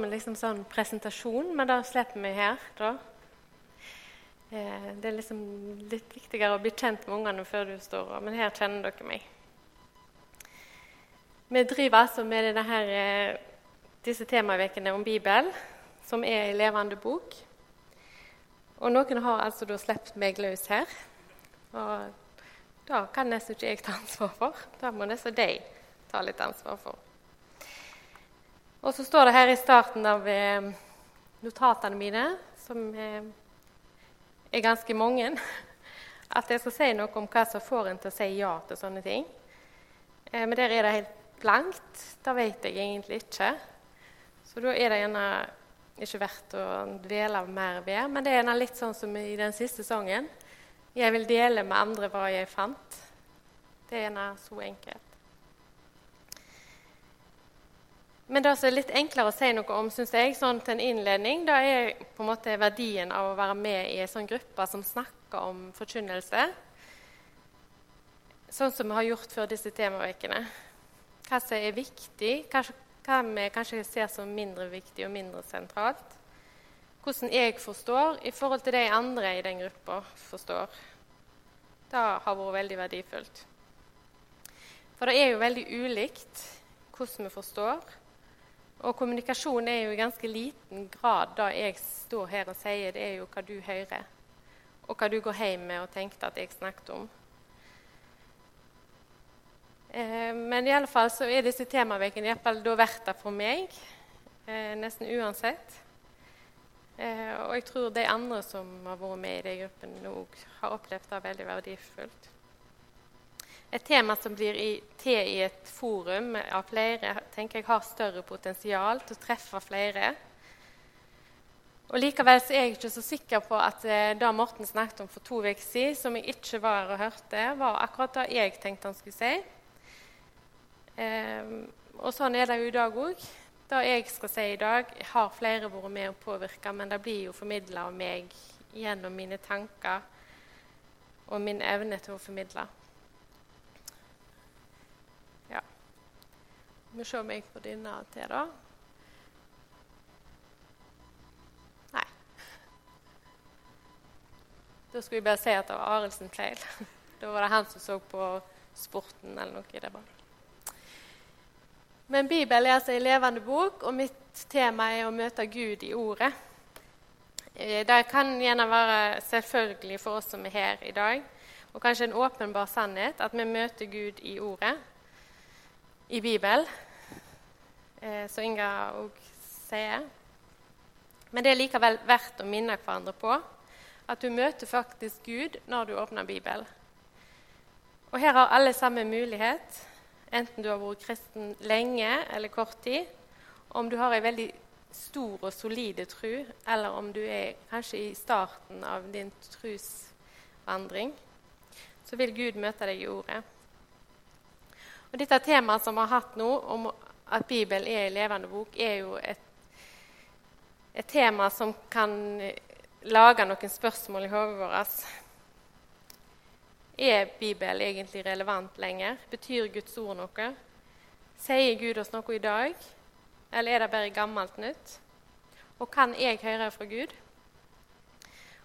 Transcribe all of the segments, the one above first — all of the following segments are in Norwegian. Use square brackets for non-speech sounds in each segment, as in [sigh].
med liksom sånn presentasjon, men da slipper vi her, da. Eh, det er liksom litt viktigere å bli kjent med ungene før du står Men her kjenner dere meg. Vi driver altså med her, eh, disse temaukene om Bibelen, som er i levende bok. Og noen har altså da sluppet meg løs her. Og da kan nesten ikke jeg ta ansvar for. Da må nesten de ta litt ansvar for. Og så står det her i starten av eh, notatene mine, som eh, er ganske mange, [laughs] at jeg skal si noe om hva som får en til å si ja til sånne ting. Eh, men der er det helt blankt. Det vet jeg egentlig ikke. Så da er det gjerne ikke verdt å dvele mer ved. Men det er gjerne litt sånn som i den siste sangen. Jeg vil dele med andre hva jeg fant. Det er gjerne så enkelt. Men det som er litt enklere å si noe om, synes jeg, sånn til en innledning, det er på en måte verdien av å være med i en sånn gruppe som snakker om forkynnelse. Sånn som vi har gjort før disse temaukene. Hva som er viktig, hva, vi kanskje ser som mindre viktig og mindre sentralt. Hvordan jeg forstår i forhold til de andre i den gruppa forstår. Det har vært veldig verdifullt. For det er jo veldig ulikt hvordan vi forstår og kommunikasjon er jo i ganske liten grad det jeg står her og sier, det er jo hva du hører, og hva du går hjem med og tenkte at jeg snakket om. Eh, men i alle fall så er disse temavekene verdt det for meg, eh, nesten uansett. Eh, og jeg tror de andre som har vært med i den gruppen, òg har opplevd det veldig verdifullt. Et tema som blir i, til i et forum av flere, tenker jeg har større potensial til å treffe flere. Og Likevel er jeg ikke så sikker på at eh, det Morten snakket om for to uker siden, som jeg ikke var og hørte, var akkurat det jeg tenkte han skulle si. Eh, og sånn er det jo i dag òg. Det jeg skal si i dag, har flere vært med å påvirke, men det blir jo formidla av meg gjennom mine tanker og min evne til å formidle. Vi se om jeg får denne til, da. Nei. Da skulle vi bare si at det var Arildsen feil. [laughs] Da var det han som så på sporten eller noe. det bare. Men Bibelen er altså en levende bok, og mitt tema er å møte Gud i Ordet. Eh, det kan gjerne være selvfølgelig for oss som er her i dag, og kanskje en åpenbar sannhet, at vi møter Gud i Ordet i Bibelen, eh, som Inga òg sier. Men det er likevel verdt å minne hverandre på at du møter faktisk Gud når du åpner Bibelen. Og her har alle samme mulighet, enten du har vært kristen lenge eller kort tid, om du har en veldig stor og solide tro, eller om du er kanskje i starten av din trosvandring, så vil Gud møte deg i ordet. Og Dette temaet som vi har hatt nå, om at Bibelen er en levende bok, er jo et, et tema som kan lage noen spørsmål i hodet vårt. Er Bibelen egentlig relevant lenger? Betyr Guds ord noe? Sier Gud oss noe i dag, eller er det bare gammelt nytt? Og kan jeg høre fra Gud?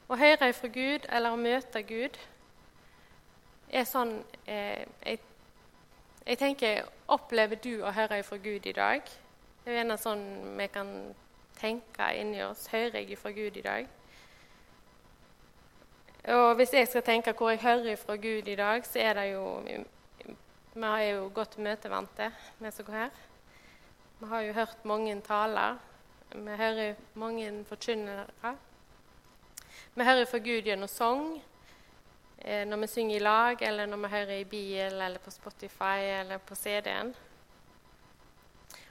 Å høre fra Gud eller å møte Gud er sånn eh, jeg jeg tenker, Opplever du å høre fra Gud i dag? Det er gjerne sånn vi kan tenke inni oss. Hører jeg fra Gud i dag? Og Hvis jeg skal tenke hvor jeg hører fra Gud i dag, så er det jo Vi er jo godt møtevante, vi som går her. Vi har jo hørt mange taler. Vi hører mange forkynnere. Vi hører fra Gud gjennom sang. Eh, når vi synger i lag, eller når vi hører i bil, eller på Spotify eller på CD-en.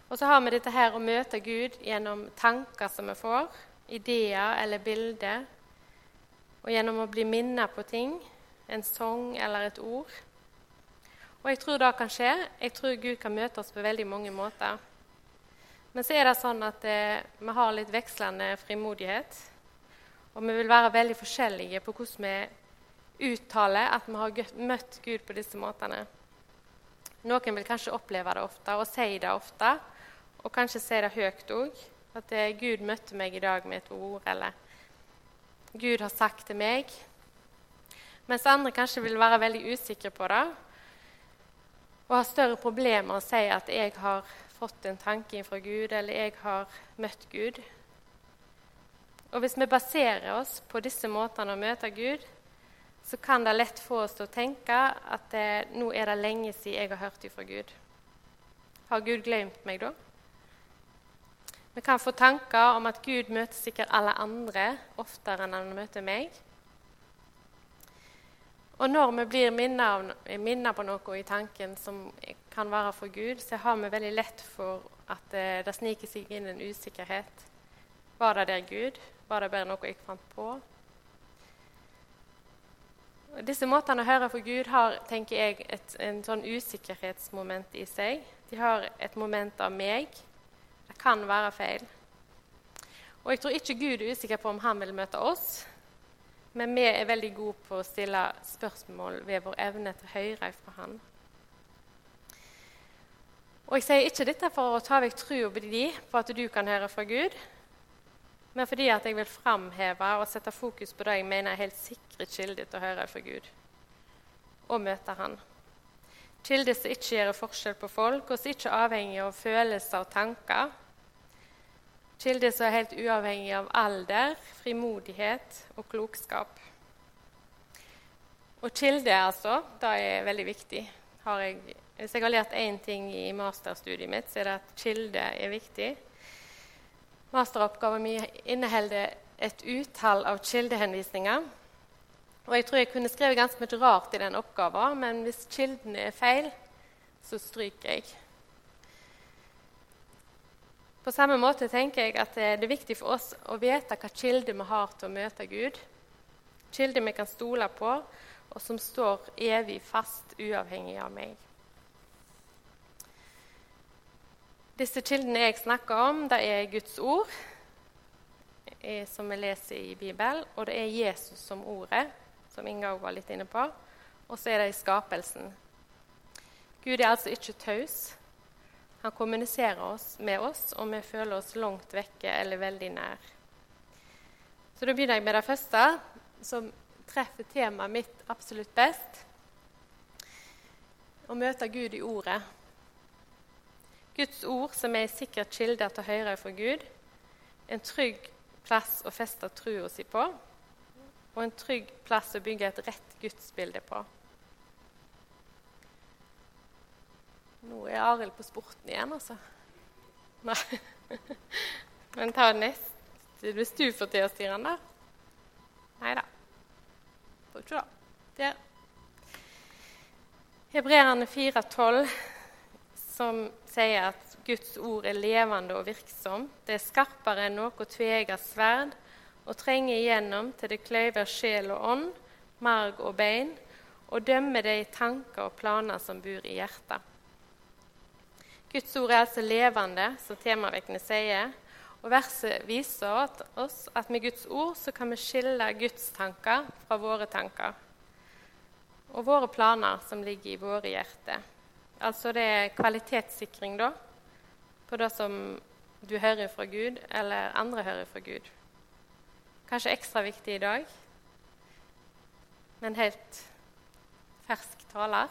Og så har vi dette her å møte Gud gjennom tanker som vi får, ideer eller bilder, og gjennom å bli minnet på ting, en sang eller et ord. Og jeg tror det kan skje. Jeg tror Gud kan møte oss på veldig mange måter. Men så er det sånn at eh, vi har litt vekslende frimodighet. Og vi vil være veldig forskjellige på hvordan vi uttale at vi har møtt Gud på disse måtene. Noen vil kanskje oppleve det ofte og si det ofte, og kanskje si det høyt òg. At det, Gud møtte meg i dag med et ord, eller Gud har sagt til meg. Mens andre kanskje vil være veldig usikre på det og har større problemer med å si at 'jeg har fått en tanke fra Gud', eller 'jeg har møtt Gud'. Og Hvis vi baserer oss på disse måtene å møte Gud, så kan det lett få oss til å tenke at det, nå er det lenge siden jeg har hørt fra Gud. Har Gud glemt meg da? Vi kan få tanker om at Gud møter sikkert alle andre oftere enn han møter meg. Og når vi blir minnet på noe i tanken som kan være for Gud, så har vi veldig lett for at det, det sniker seg inn en usikkerhet. Var det der Gud? Var det bare noe jeg fant på? Disse måtene å høre for Gud har tenker jeg, et en sånn usikkerhetsmoment i seg. De har et moment av meg. Det kan være feil. Og jeg tror ikke Gud er usikker på om han vil møte oss, men vi er veldig gode på å stille spørsmål ved vår evne til å høre fra han. Og Jeg sier ikke dette for å ta vekk trua på at du kan høre fra Gud, men fordi at jeg vil framheve og sette fokus på det jeg mener er helt sikre kilder til å høre fra Gud og møte Han. Kilder som ikke gjør forskjell på folk, og som ikke er avhengig av følelser og tanker. Kilder som er helt uavhengig av alder, frimodighet og klokskap. Og kilde, altså, det er veldig viktig. Jeg, hvis jeg har lært én ting i masterstudiet mitt, så er det at kilde er viktig. Masteroppgaven min inneholder et utall av kildehenvisninger. Og jeg tror jeg kunne skrevet ganske mye rart i den oppgaven, men hvis kildene er feil, så stryker jeg. På samme måte tenker jeg at det er viktig for oss å vite hva kilde vi har til å møte Gud. Kilde vi kan stole på, og som står evig fast, uavhengig av meg. Disse kildene jeg snakker om, det er Guds ord, eh, som vi leser i Bibelen, og det er Jesus som ordet, som Inga var litt inne på, og så er det i skapelsen. Gud er altså ikke taus. Han kommuniserer oss med oss, og vi føler oss langt vekke eller veldig nær. Så Da begynner jeg med det første, som treffer temaet mitt absolutt best. Å møte Gud i ordet. Guds ord, som er en sikker kilde til høyre for Gud, en trygg plass å feste trua si på, og en trygg plass å bygge et rett gudsbilde på. Nå er Arild på sporten igjen, altså. Nei. [laughs] Men ta neste hvis du får til å styre den, da. Nei da. Får ikke det. Der. Hebreerne 4,12 som sier at Guds ord er levende og virksom. Det er skarpere enn noe tveegget sverd og trenger igjennom til det kløyver sjel og ånd, marg og bein, og dømmer de tanker og planer som bor i hjertet. Guds ord er altså levende, som temavekkene sier, og verset viser oss at med Guds ord så kan vi skille Guds tanker fra våre tanker og våre planer som ligger i våre hjerter. Altså det er kvalitetssikring da, på det som du hører fra Gud, eller andre hører fra Gud. Kanskje ekstra viktig i dag, men helt fersk taler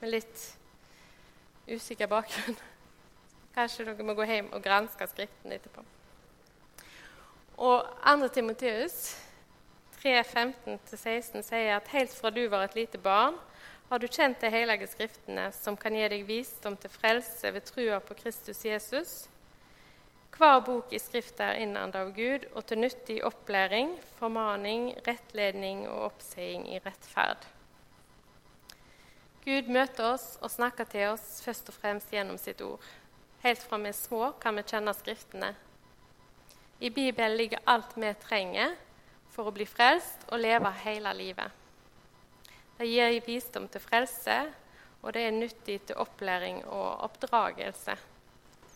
med litt usikker bakgrunn. [laughs] Kanskje dere må gå hjem og granske Skriften etterpå. Og 2. Timoteus 3.15-16 sier at helt fra du var et lite barn, har du kjent de hellige skriftene, som kan gi deg visdom til frelse ved trua på Kristus Jesus? Hver bok i Skriftet er innandet av Gud og til nyttig opplæring, formaning, rettledning og oppseiing i rettferd. Gud møter oss og snakker til oss først og fremst gjennom sitt ord. Helt fra vi er små, kan vi kjenne Skriftene. I Bibelen ligger alt vi trenger for å bli frelst og leve hele livet. Det gir visdom til frelse, og det er nyttig til opplæring og oppdragelse,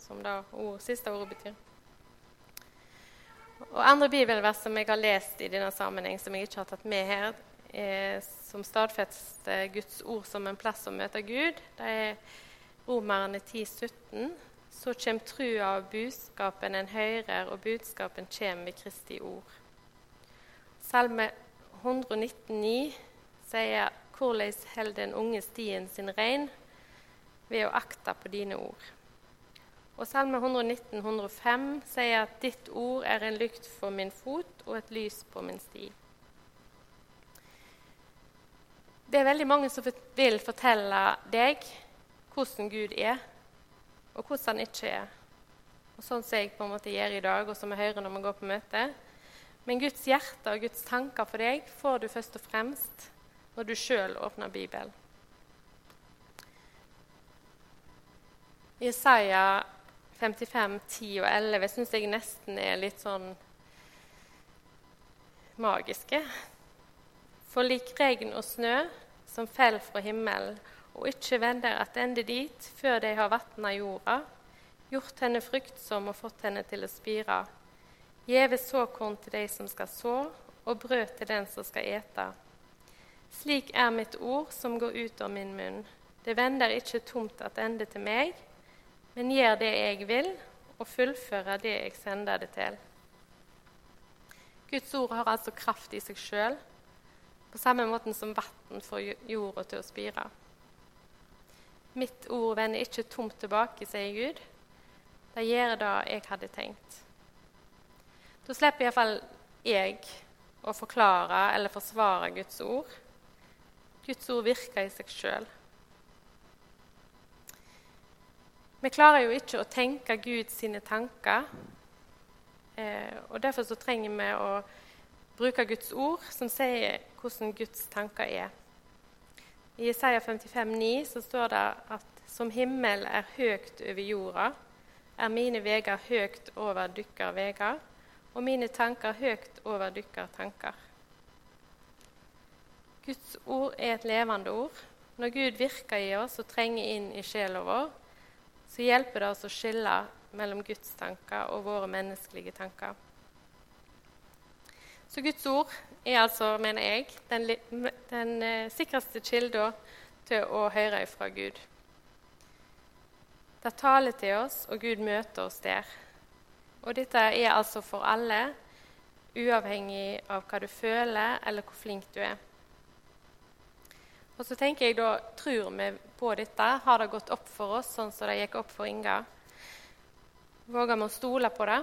som det ord, siste ordet betyr. Og Andre bibelvers som jeg har lest i denne sammenheng, som jeg ikke har tatt med her, er, som stadfester Guds ord som en plass å møte Gud, det er Romerne 10, 17. så kommer trua og budskapen en hører, og budskapen kommer ved Kristi ord. Salme 119,9 sier hvordan holder den unge stien sin rein ved å akte på dine ord. Og Salme 119, 105 sier at ditt ord er en lykt for min fot og et lys på min sti. Det er veldig mange som vil fortelle deg hvordan Gud er, og hvordan han ikke er. Og Sånn som jeg på en måte gjør i dag, og som vi hører når vi går på møte. Men Guds hjerte og Guds tanker for deg får du først og fremst når du sjøl åpner Bibelen. Jesaja 55, 10 og 11 syns jeg nesten er litt sånn magiske. For lik regn og snø som faller fra himmelen, og ikke vender attende dit før de har vatna jorda, gjort henne fruktsom og fått henne til å spire, gjeve såkorn til de som skal så, og brød til den som skal ete. Slik er mitt ord som går ut av min munn. Det vender ikke tomt attende til meg, men gjør det jeg vil, og fullfører det jeg sender det til. Guds ord har altså kraft i seg sjøl, på samme måte som vann får jorda til å spire. Mitt ord vender ikke tomt tilbake, sier Gud. Det gjør det jeg hadde tenkt. Da slipper iallfall jeg å forklare eller forsvare Guds ord. Guds ord virker i seg sjøl. Vi klarer jo ikke å tenke Gud sine tanker. Eh, og Derfor så trenger vi å bruke Guds ord, som sier hvordan Guds tanker er. I Isaiah 55,9 så står det at som himmel er høyt over jorda, er mine veier høyt over dykkar veier, og mine tanker høyt over dykkar tanker. Guds ord er et levende ord. Når Gud virker i oss og trenger inn i sjela vår, så hjelper det oss å skille mellom Guds tanker og våre menneskelige tanker. Så Guds ord er altså, mener jeg, den, den eh, sikreste kilda til å høre fra Gud. Det taler til oss, og Gud møter oss der. Og dette er altså for alle, uavhengig av hva du føler, eller hvor flink du er. Og så tenker jeg da, Tror vi på dette? Har det gått opp for oss sånn som det gikk opp for Inga? Våger vi å stole på det?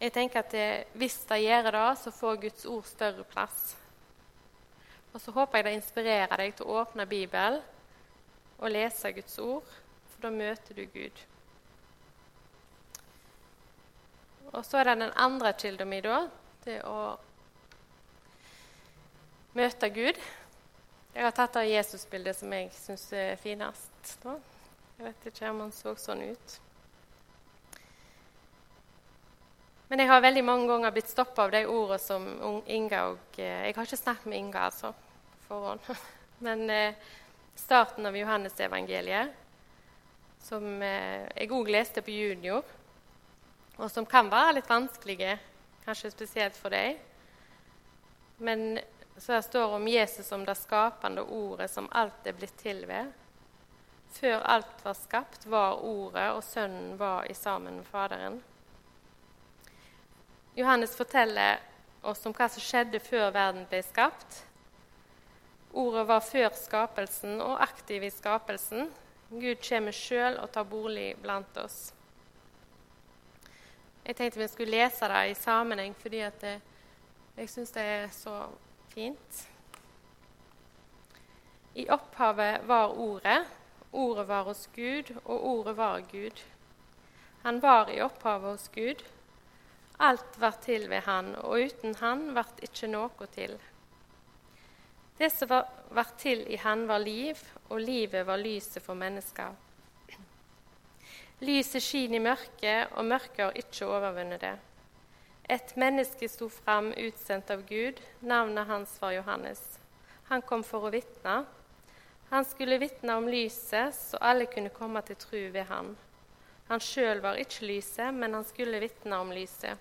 Jeg tenker at det, Hvis det gjør det, så får Guds ord større plass. Og så håper jeg det inspirerer deg til å åpne Bibelen og lese Guds ord, for da møter du Gud. Og så er det den andre kilden min, da. Det å møte Gud. Jeg har tatt av Jesusbildet som jeg syns er finest. Da. Jeg vet ikke om han så sånn ut. Men jeg har veldig mange ganger blitt stoppa av de ordene som Inga og eh, Jeg har ikke snakket med Inga, altså, forhånd. [laughs] Men eh, starten av Johannesevangeliet, som eh, jeg òg leste på junior, og som kan være litt vanskelige, kanskje spesielt for deg. Men så her står om Jesus som det skapende ordet som alt er blitt til ved. Før alt var skapt, var Ordet, og Sønnen var i sammen med Faderen. Johannes forteller oss om hva som skjedde før verden ble skapt. Ordet var før skapelsen og aktiv i skapelsen. Gud kommer sjøl og tar bolig blant oss. Jeg tenkte vi skulle lese det i sammenheng fordi jeg syns det er så fint. I opphavet var Ordet. Ordet var hos Gud, og Ordet var Gud. Han var i opphavet hos Gud. Alt var til ved Han, og uten Han vart ikke noe til. Det som var, til i Han, var liv, og livet var lyset for mennesker. Lyset skinner i mørket, og mørket har ikke overvunnet det. Et menneske sto fram, utsendt av Gud. Navnet hans var Johannes. Han kom for å vitne. Han skulle vitne om lyset, så alle kunne komme til tru ved han. Han sjøl var ikke lyset, men han skulle vitne om lyset.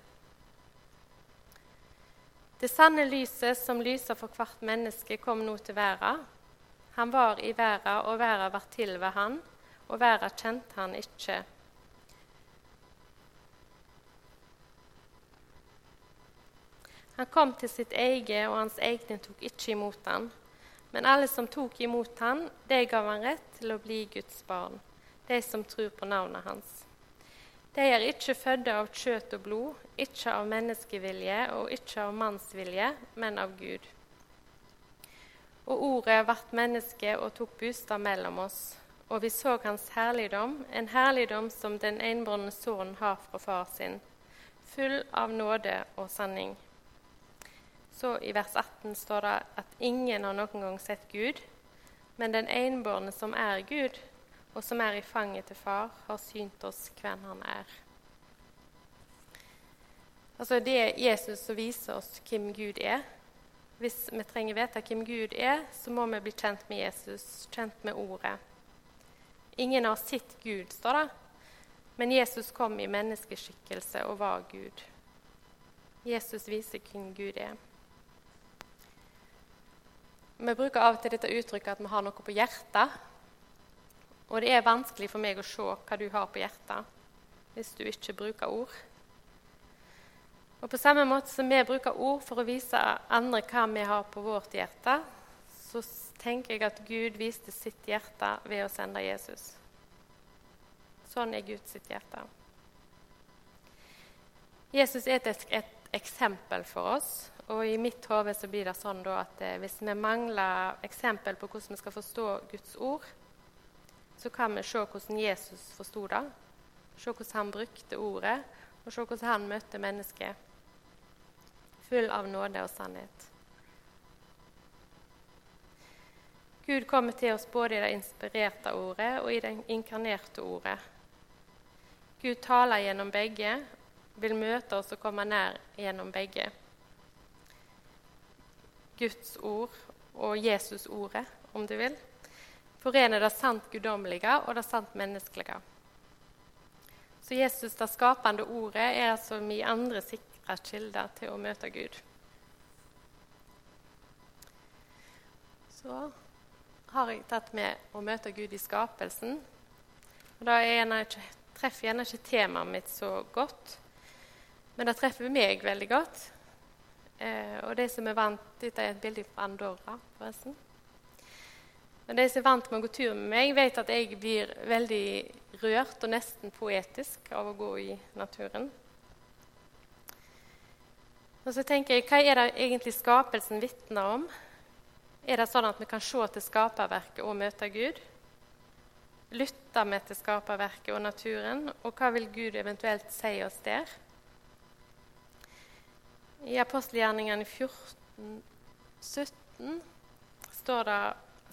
Det sanne lyset som lyser for hvert menneske, kom nå til verden. Han var i verden, og verden var til ved han, og verden kjente han ikke. Han kom til sitt eget, og hans egne tok ikke imot han. Men alle som tok imot han, det gav han rett til å bli Guds barn, de som tror på navnet hans. De er ikke fødde av kjøtt og blod, ikke av menneskevilje og ikke av mannsvilje, men av Gud. Og Ordet ble menneske og tok bostad mellom oss, og vi så Hans herligdom, en herligdom som den enbårne sønnen har fra far sin, full av nåde og sanning. Så i vers 18 står det at ingen har noen gang sett Gud, men den enbårne som er Gud, og som er i fanget til far, har synt oss hvem han er. Altså Det er Jesus som viser oss hvem Gud er. Hvis vi trenger vite hvem Gud er, så må vi bli kjent med Jesus, kjent med Ordet. Ingen har sett Gud, står det, men Jesus kom i menneskeskikkelse og var Gud. Jesus viser hvem Gud er. Vi bruker av og til dette uttrykket at vi har noe på hjertet. Og det er vanskelig for meg å se hva du har på hjertet hvis du ikke bruker ord. Og På samme måte som vi bruker ord for å vise andre hva vi har på vårt hjerte, så tenker jeg at Gud viste sitt hjerte ved å sende Jesus. Sånn er Guds hjerte. Jesus er et, et eksempel for oss og i mitt hode blir det sånn at eh, hvis vi mangler eksempel på hvordan vi skal forstå Guds ord, så kan vi se hvordan Jesus forsto det, se hvordan han brukte ordet, og se hvordan han møtte mennesket full av nåde og sannhet. Gud kommer til oss både i det inspirerte ordet og i det inkarnerte ordet. Gud taler gjennom begge, vil møte oss og komme nær gjennom begge. Guds ord og Jesus-ordet, om du vil, forener det sant guddommelige og det sant menneskelige. Så Jesus, det skapende ordet, er altså min andre sikre kilde til å møte Gud. Så har jeg tatt med å møte Gud i skapelsen. Og Da treffer gjerne ikke temaet mitt så godt, men det treffer meg veldig godt. Eh, og de som er vant Dette er et bilde fra Andorra, forresten. Men de som er vant med å gå tur med meg, vet at jeg blir veldig rørt og nesten poetisk av å gå i naturen. Og så tenker jeg, Hva er det egentlig skapelsen vitner om? Er det sånn at vi kan se til skaperverket og møte Gud? Lytter vi til skaperverket og naturen? Og hva vil Gud eventuelt si oss der? I apostelgjerningene 14, 17 står det,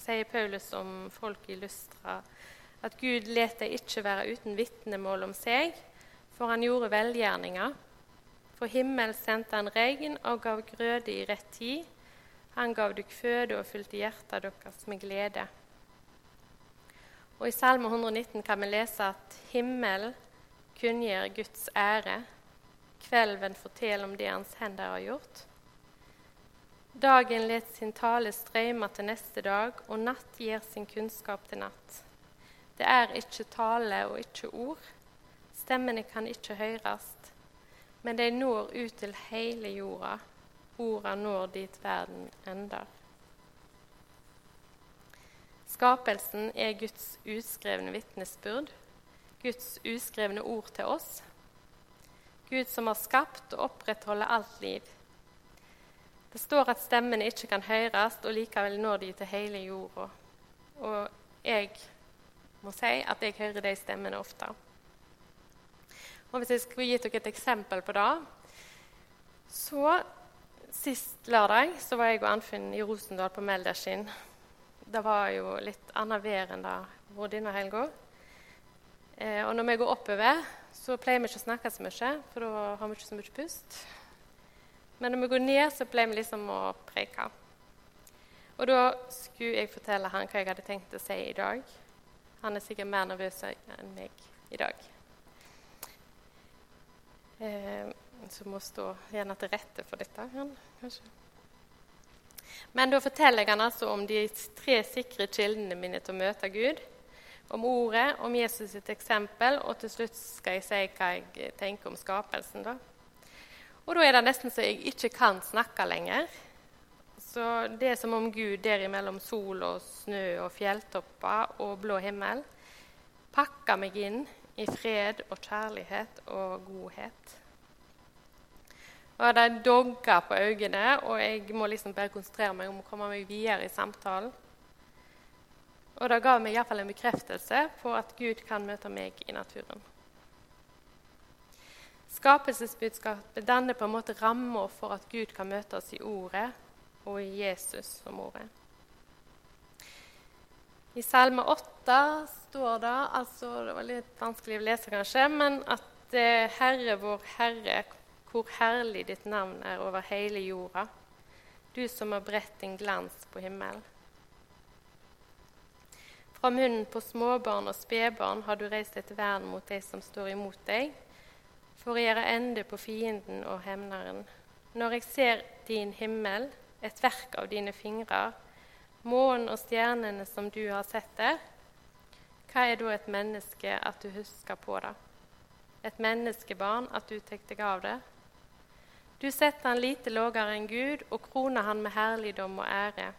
sier Paulus om folk i Lystra, at Gud let dem ikke være uten vitnemål om seg, for han gjorde velgjerninger. For himmel sendte han regn og gav grøde i rett tid. Han gav dere føde og fylte hjertet deres med glede. Og I Salme 119 kan vi lese at himmel kunngjør Guds ære, Kvelven forteller om det hans hender har gjort. Dagen let sin tale strøyme til neste dag, og natt gir sin kunnskap til natt. Det er ikke tale og ikke ord. Stemmene kan ikke høres, men de når ut til hele jorda. Orda når dit verden ender. Skapelsen er Guds uskrevne vitnesbyrd, Guds uskrevne ord til oss Gud som har skapt og opprettholder alt liv. Det står at stemmene ikke kan høres, og likevel når de til hele jorda. Og jeg må si at jeg hører de stemmene ofte. Og Hvis jeg skulle gitt dere et eksempel på det så Sist lørdag så var jeg og Anfinn i Rosendal på Melderskinn. Det var jo litt annet vær enn det var denne helga. Eh, og når vi går oppover, så pleier vi ikke å snakke så mye, for da har vi ikke så mye pust. Men når vi går ned, så pleier vi liksom å preke. Og da skulle jeg fortelle han hva jeg hadde tenkt å si i dag. Han er sikkert mer nervøs enn meg i dag. Eh, så må stå gjerne til rette for dette. Han, kanskje. Men da forteller jeg han altså om de tre sikre kildene mine til å møte Gud. Om ordet, om Jesus sitt eksempel, og til slutt skal jeg si hva jeg tenker om skapelsen. Da. Og da er det nesten så jeg ikke kan snakke lenger. Så det er som om Gud derimellom sol og snø og fjelltopper og blå himmel pakker meg inn i fred og kjærlighet og godhet. Og Det dogger på øynene, og jeg må liksom bare konsentrere meg om å komme meg videre i samtalen. Og det ga meg iallfall en bekreftelse på at Gud kan møte meg i naturen. Skapelsesbudskapet danner på en måte rammer for at Gud kan møte oss i Ordet og i Jesus som Ordet. I Salme 8 står det altså, Det var litt vanskelig å lese, kanskje, men at eh, Herre vår Herre, hvor herlig ditt navn er over hele jorda, du som har bredt din glans på himmelen. Fra munnen på småbarn og spedbarn har du reist et vern mot de som står imot deg, for å gjøre ende på fienden og hemneren. Når jeg ser din himmel, et verk av dine fingrer, månen og stjernene som du har sett der, hva er da et menneske at du husker på det? Et menneskebarn at du tar deg av det? Du setter han lite lågere enn Gud og kroner han med herligdom og ære.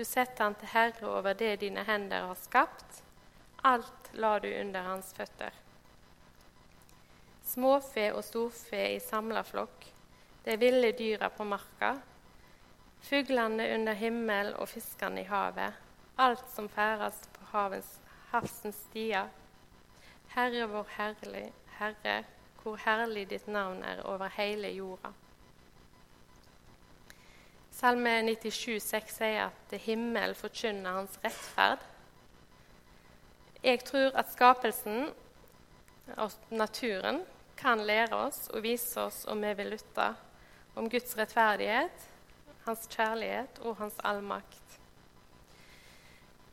Du setter han til herre over det dine hender har skapt. Alt la du under hans føtter. Småfe og storfe i samla flokk, de ville dyra på marka, fuglene under himmel og fiskene i havet, alt som ferdes på havens, havsens stier. Herre vår herlig, Herre, hvor herlig ditt navn er over hele jorda. Salme 97, 6 sier at himmel forkynner hans rettferd. Jeg tror at skapelsen og naturen kan lære oss og vise oss om vi vil lytte, om Guds rettferdighet, hans kjærlighet og hans allmakt.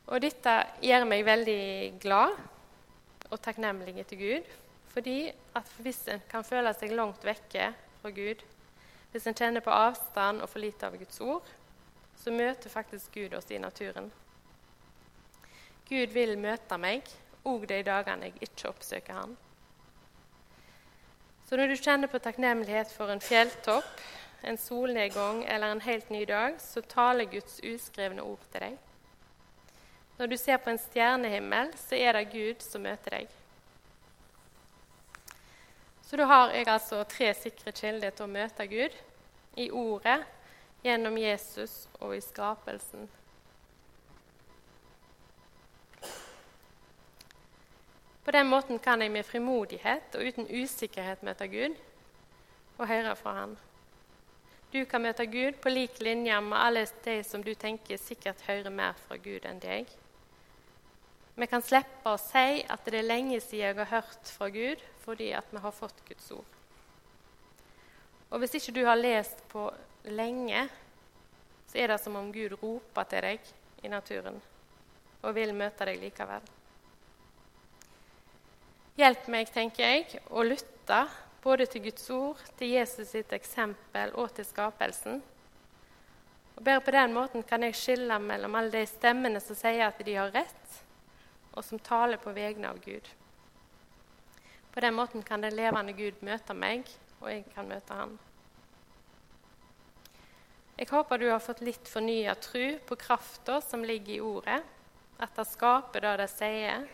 Og dette gjør meg veldig glad og takknemlig til Gud, fordi at hvis en kan føle seg langt vekke fra Gud, hvis en kjenner på avstand og for lite av Guds ord, så møter faktisk Gud oss i naturen. Gud vil møte meg òg de dagene jeg ikke oppsøker Han. Så når du kjenner på takknemlighet for en fjelltopp, en solnedgang eller en helt ny dag, så taler Guds uskrevne ord til deg. Når du ser på en stjernehimmel, så er det Gud som møter deg. Så da har jeg altså tre sikre kilder til å møte Gud i Ordet, gjennom Jesus og i skapelsen. På den måten kan jeg med frimodighet og uten usikkerhet møte Gud og høre fra Han. Du kan møte Gud på lik linje med alle de som du tenker sikkert hører mer fra Gud enn deg. Vi kan slippe å si at det er lenge siden jeg har hørt fra Gud, fordi at vi har fått Guds ord. Og hvis ikke du har lest på lenge, så er det som om Gud roper til deg i naturen og vil møte deg likevel. Hjelp meg, tenker jeg, å lytte både til Guds ord, til Jesus sitt eksempel og til skapelsen. Og Bare på den måten kan jeg skille mellom alle de stemmene som sier at de har rett, og som taler på vegne av Gud. På den måten kan den levende Gud møte meg, og jeg kan møte han. Jeg håper du har fått litt fornya tro på krafta som ligger i ordet, at det skaper det det sier,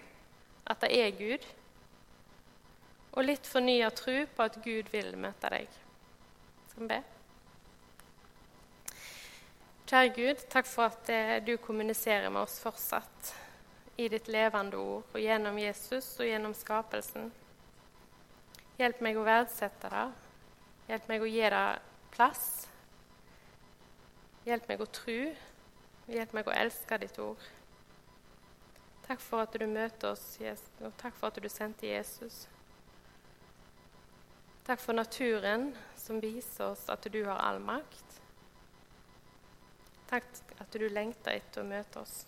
at det er Gud, og litt fornya tro på at Gud vil møte deg. Skal vi be? Kjære Gud, takk for at eh, du kommuniserer med oss fortsatt i ditt levende ord og gjennom Jesus og gjennom skapelsen. Hjelp meg å verdsette det. Hjelp meg å gi det plass. Hjelp meg å tro. Hjelp meg å elske ditt ord. Takk for at du møter oss, og takk for at du sendte Jesus. Takk for naturen som viser oss at du har all makt. Takk at du lengter etter å møte oss.